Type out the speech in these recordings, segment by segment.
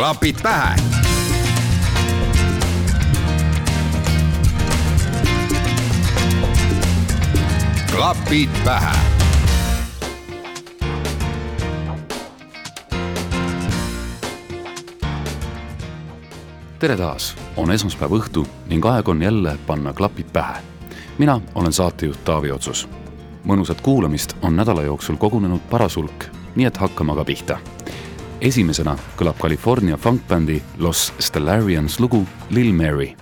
klapid pähe. klapid pähe. tere taas, on esmaspäeva õhtu ning aeg on jälle panna klapid pähe. mina olen saatejuht Taavi Otsus. mõnusat kuulamist on nädala jooksul kogunenud paras hulk, nii et hakkame aga pihta esimesena kõlab California funkbändi Los Stellarians lugu Lil Mary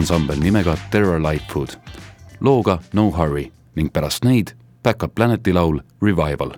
ansambel nimega Terror Lightfoot looga No Hurry ning pärast neid Back-up Planeti laul Revival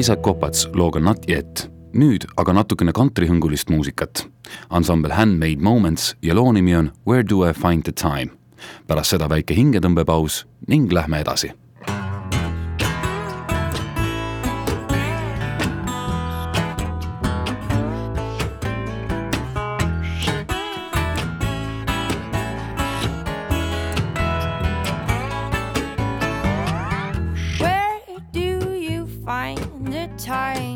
Kaisa Kopats looga Not Yet. nüüd aga natukene kantrihõngulist muusikat. ansambel Handmade Moments ja loo nimi on Where do I find the time. pärast seda väike hingetõmbepaus ning lähme edasi time.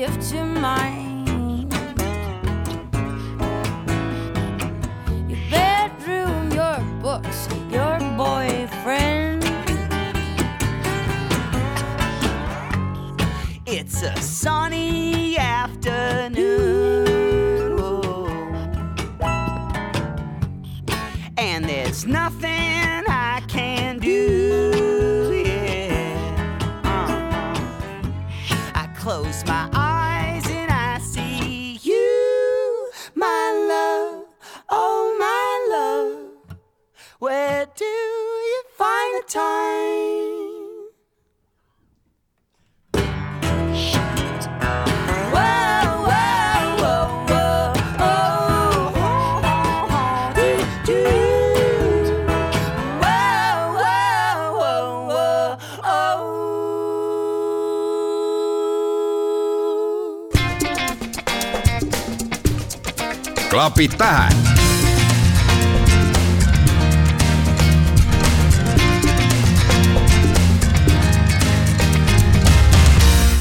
gift to mine. Your bedroom, your books, your boyfriend. It's a sunny afternoon klapid pähe.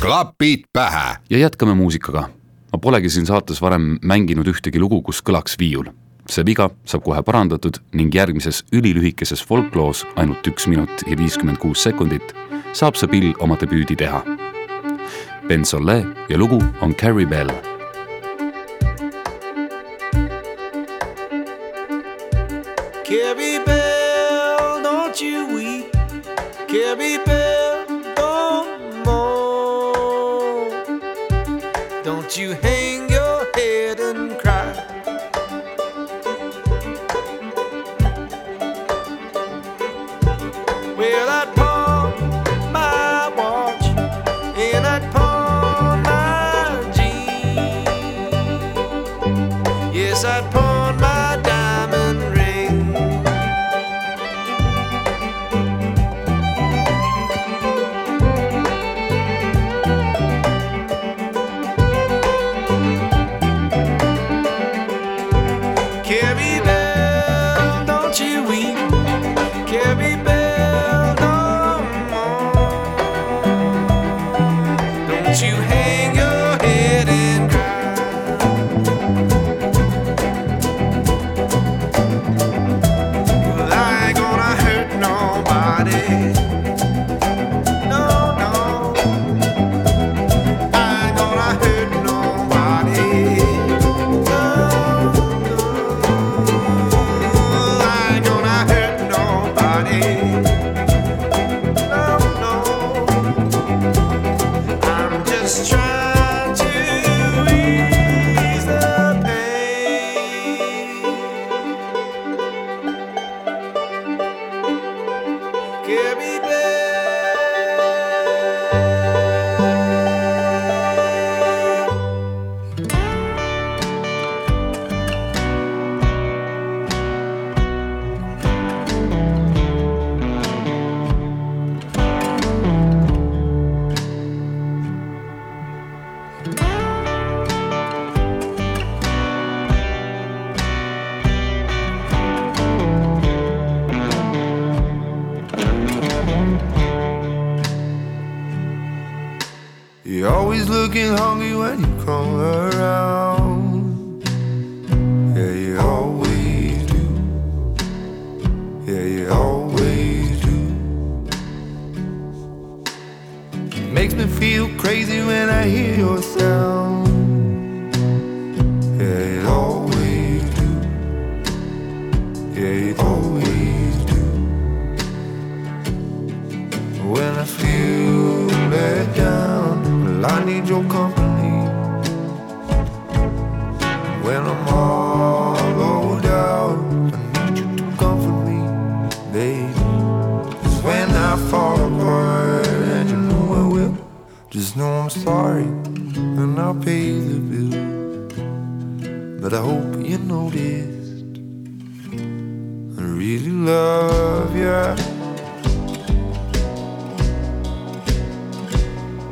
klapid pähe. ja jätkame muusikaga. ma polegi siin saates varem mänginud ühtegi lugu, kus kõlaks viiul. see viga saab kohe parandatud ning järgmises ülilühikeses folkloos, ainult üks minut ja viiskümmend kuus sekundit, saab see pill oma debüüdi teha. Ben Solle ja lugu on Carrie Bell Carrie Bell, don't you weep. Carrie Bell, don't mourn. Don't you give me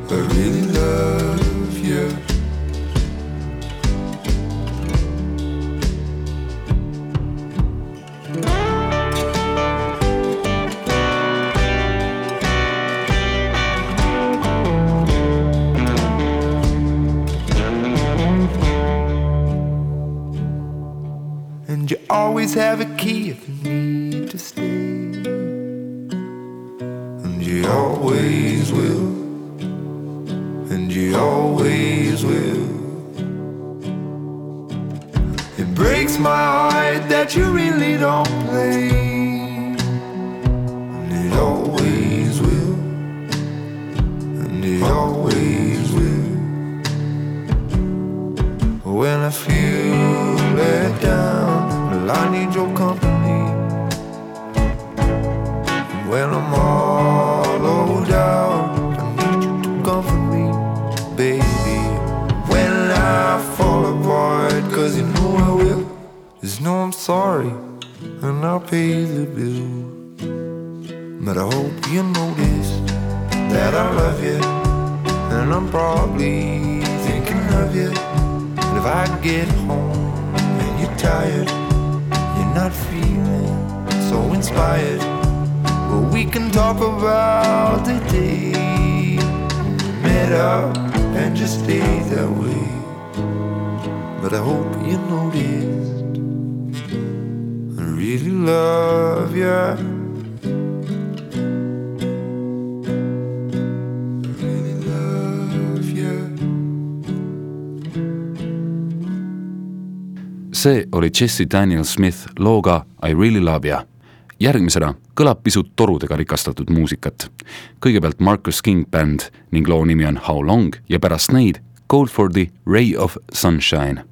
I really love you. And you always have a key but I hope you noticed. I really love you. I really love you. see oli Jesse Daniel Smith looga I really love you järgmisena kõlab pisut torudega rikastatud muusikat. kõigepealt Marcus King Band ning loo nimi on How Long ja pärast neid Goldfordi Ray of Sunshine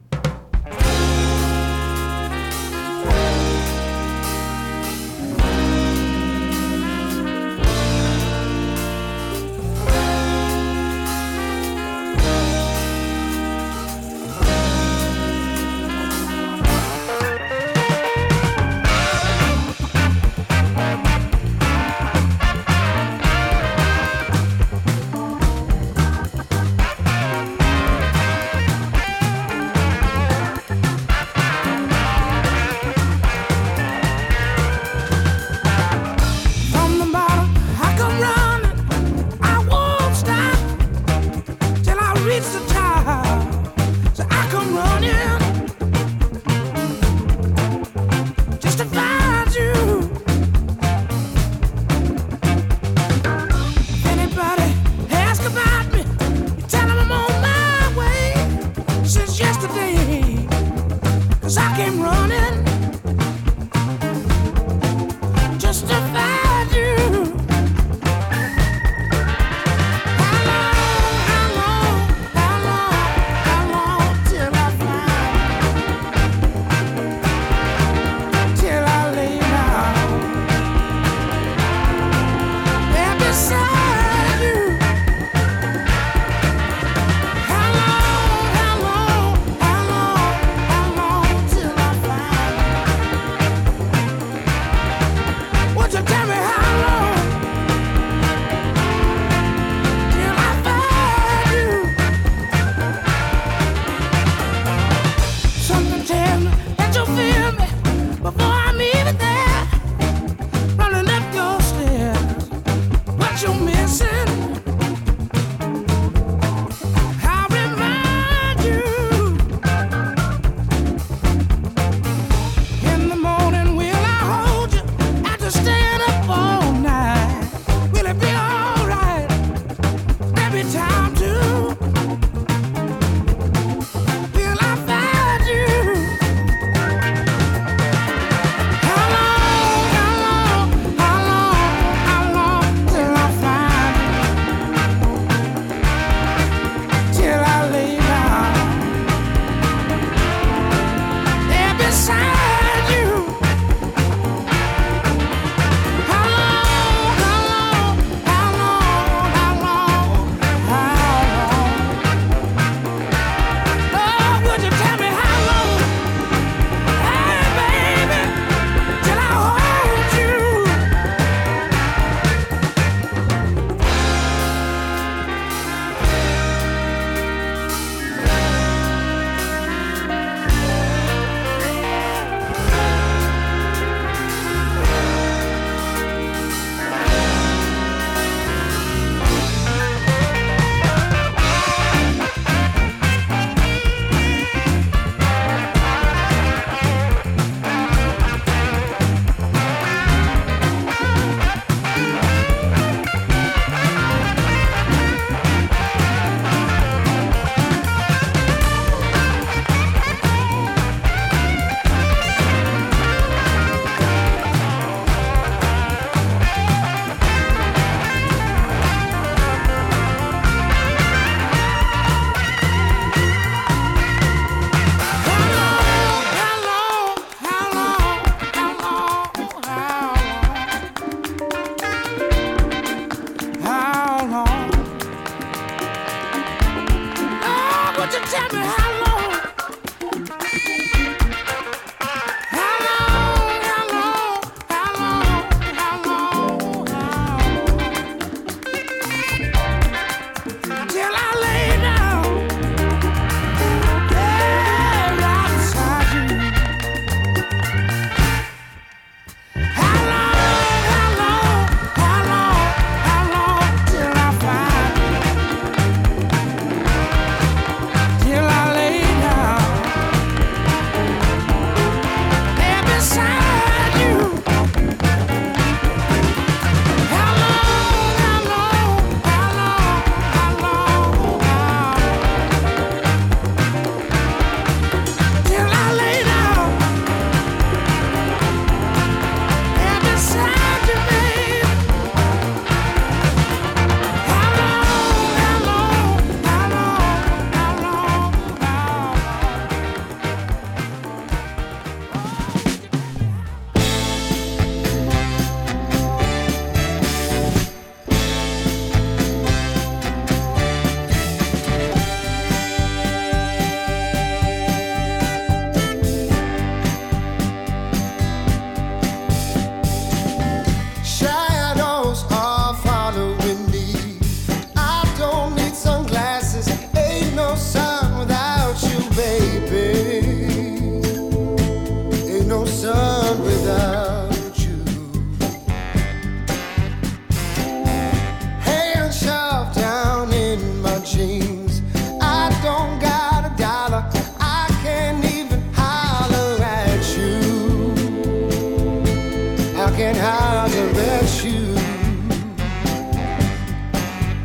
learning how to rescue?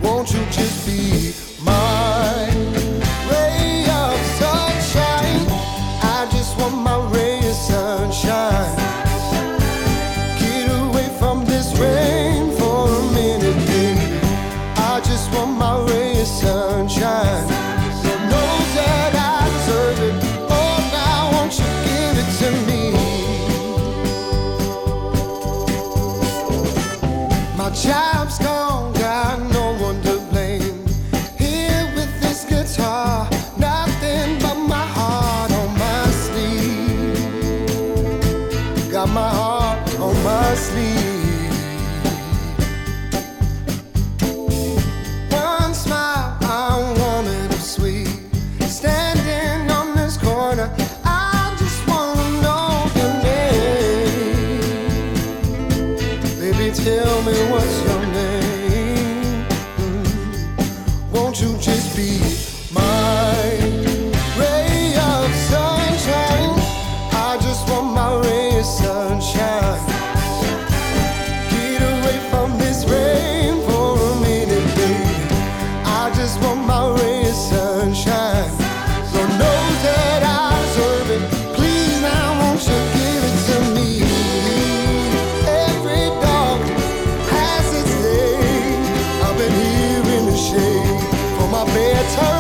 Won't you just be better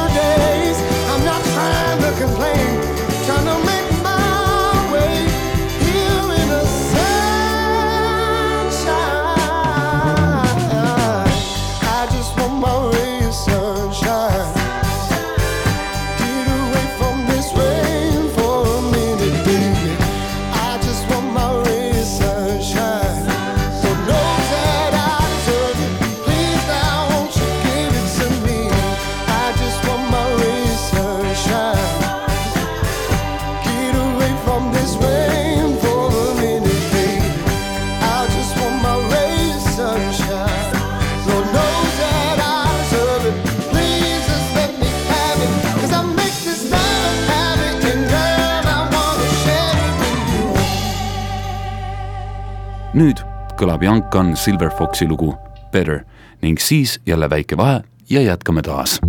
kõlab Young Gun Silver Foxi lugu Better ning siis jälle väike vahe ja jätkame taas.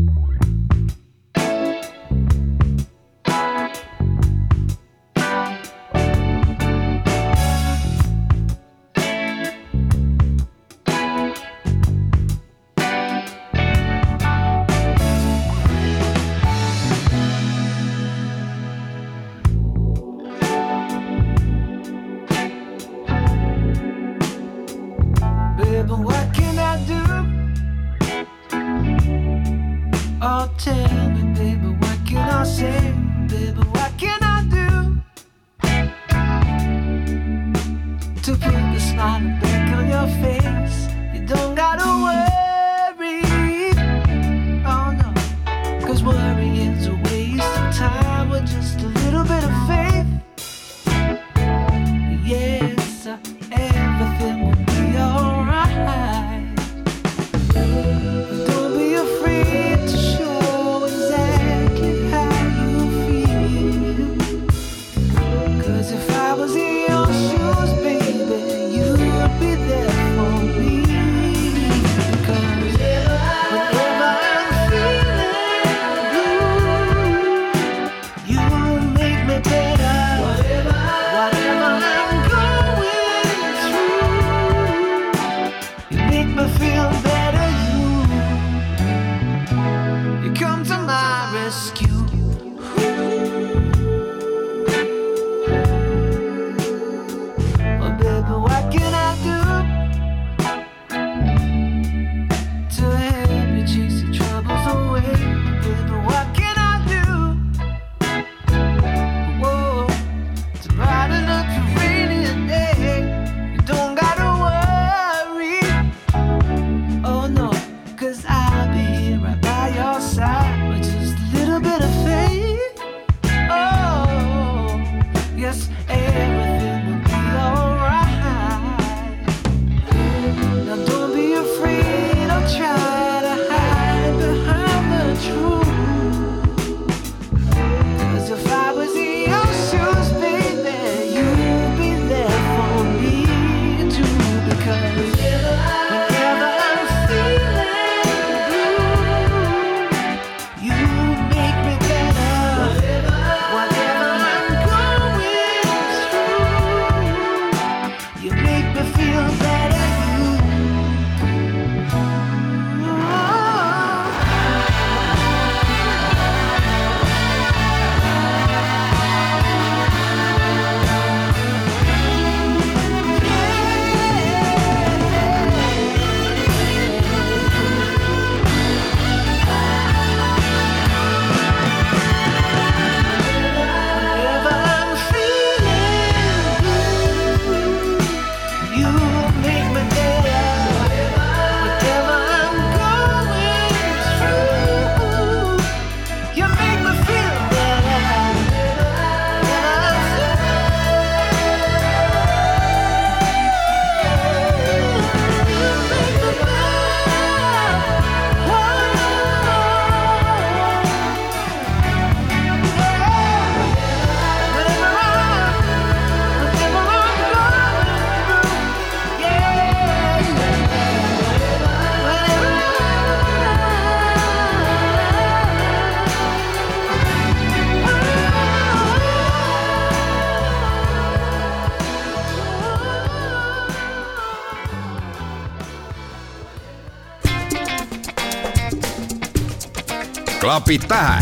klapid pähe.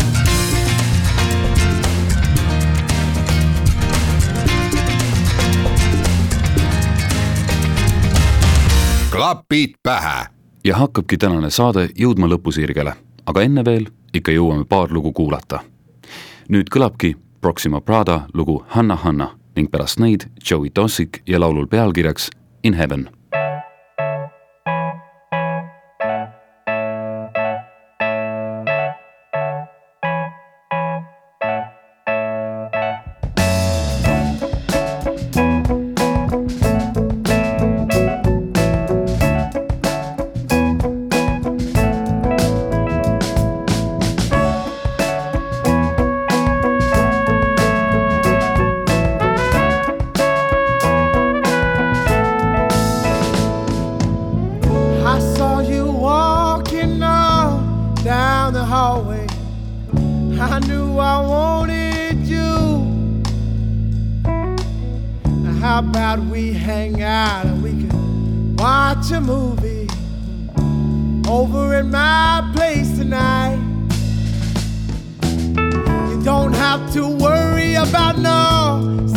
klapid pähe. ja hakkabki tänane saade jõudma lõpusirgele, aga enne veel ikka jõuame paar lugu kuulata. nüüd kõlabki Proxima Prada lugu Hanna Hanna ning pärast neid Joey Tossik ja laulul pealkirjaks In Heaven all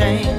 change.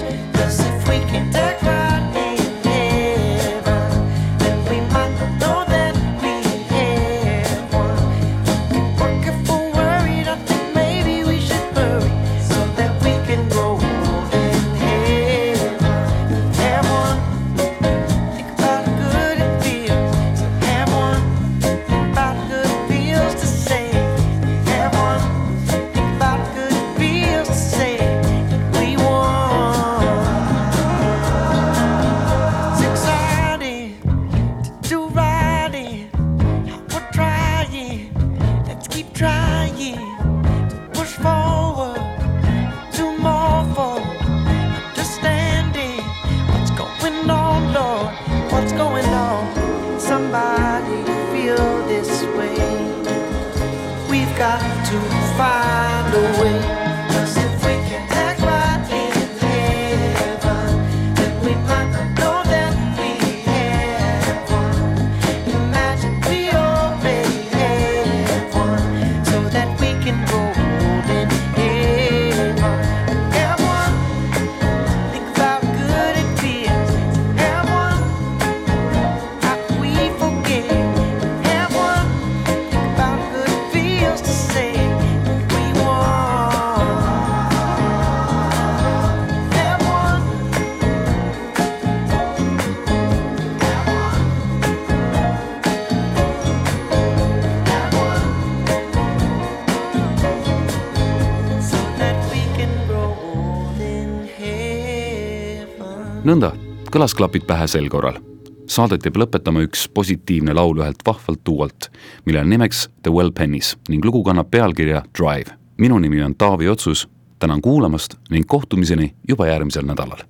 nõnda, kõlasklapid pähe sel korral. saadet jääb lõpetama üks positiivne laul ühelt vahvalt duolt, mille nimeks The Well Pennies ning lugu kannab pealkirja Drive. minu nimi on Taavi Otsus, tänan kuulamast ning kohtumiseni juba järgmisel nädalal.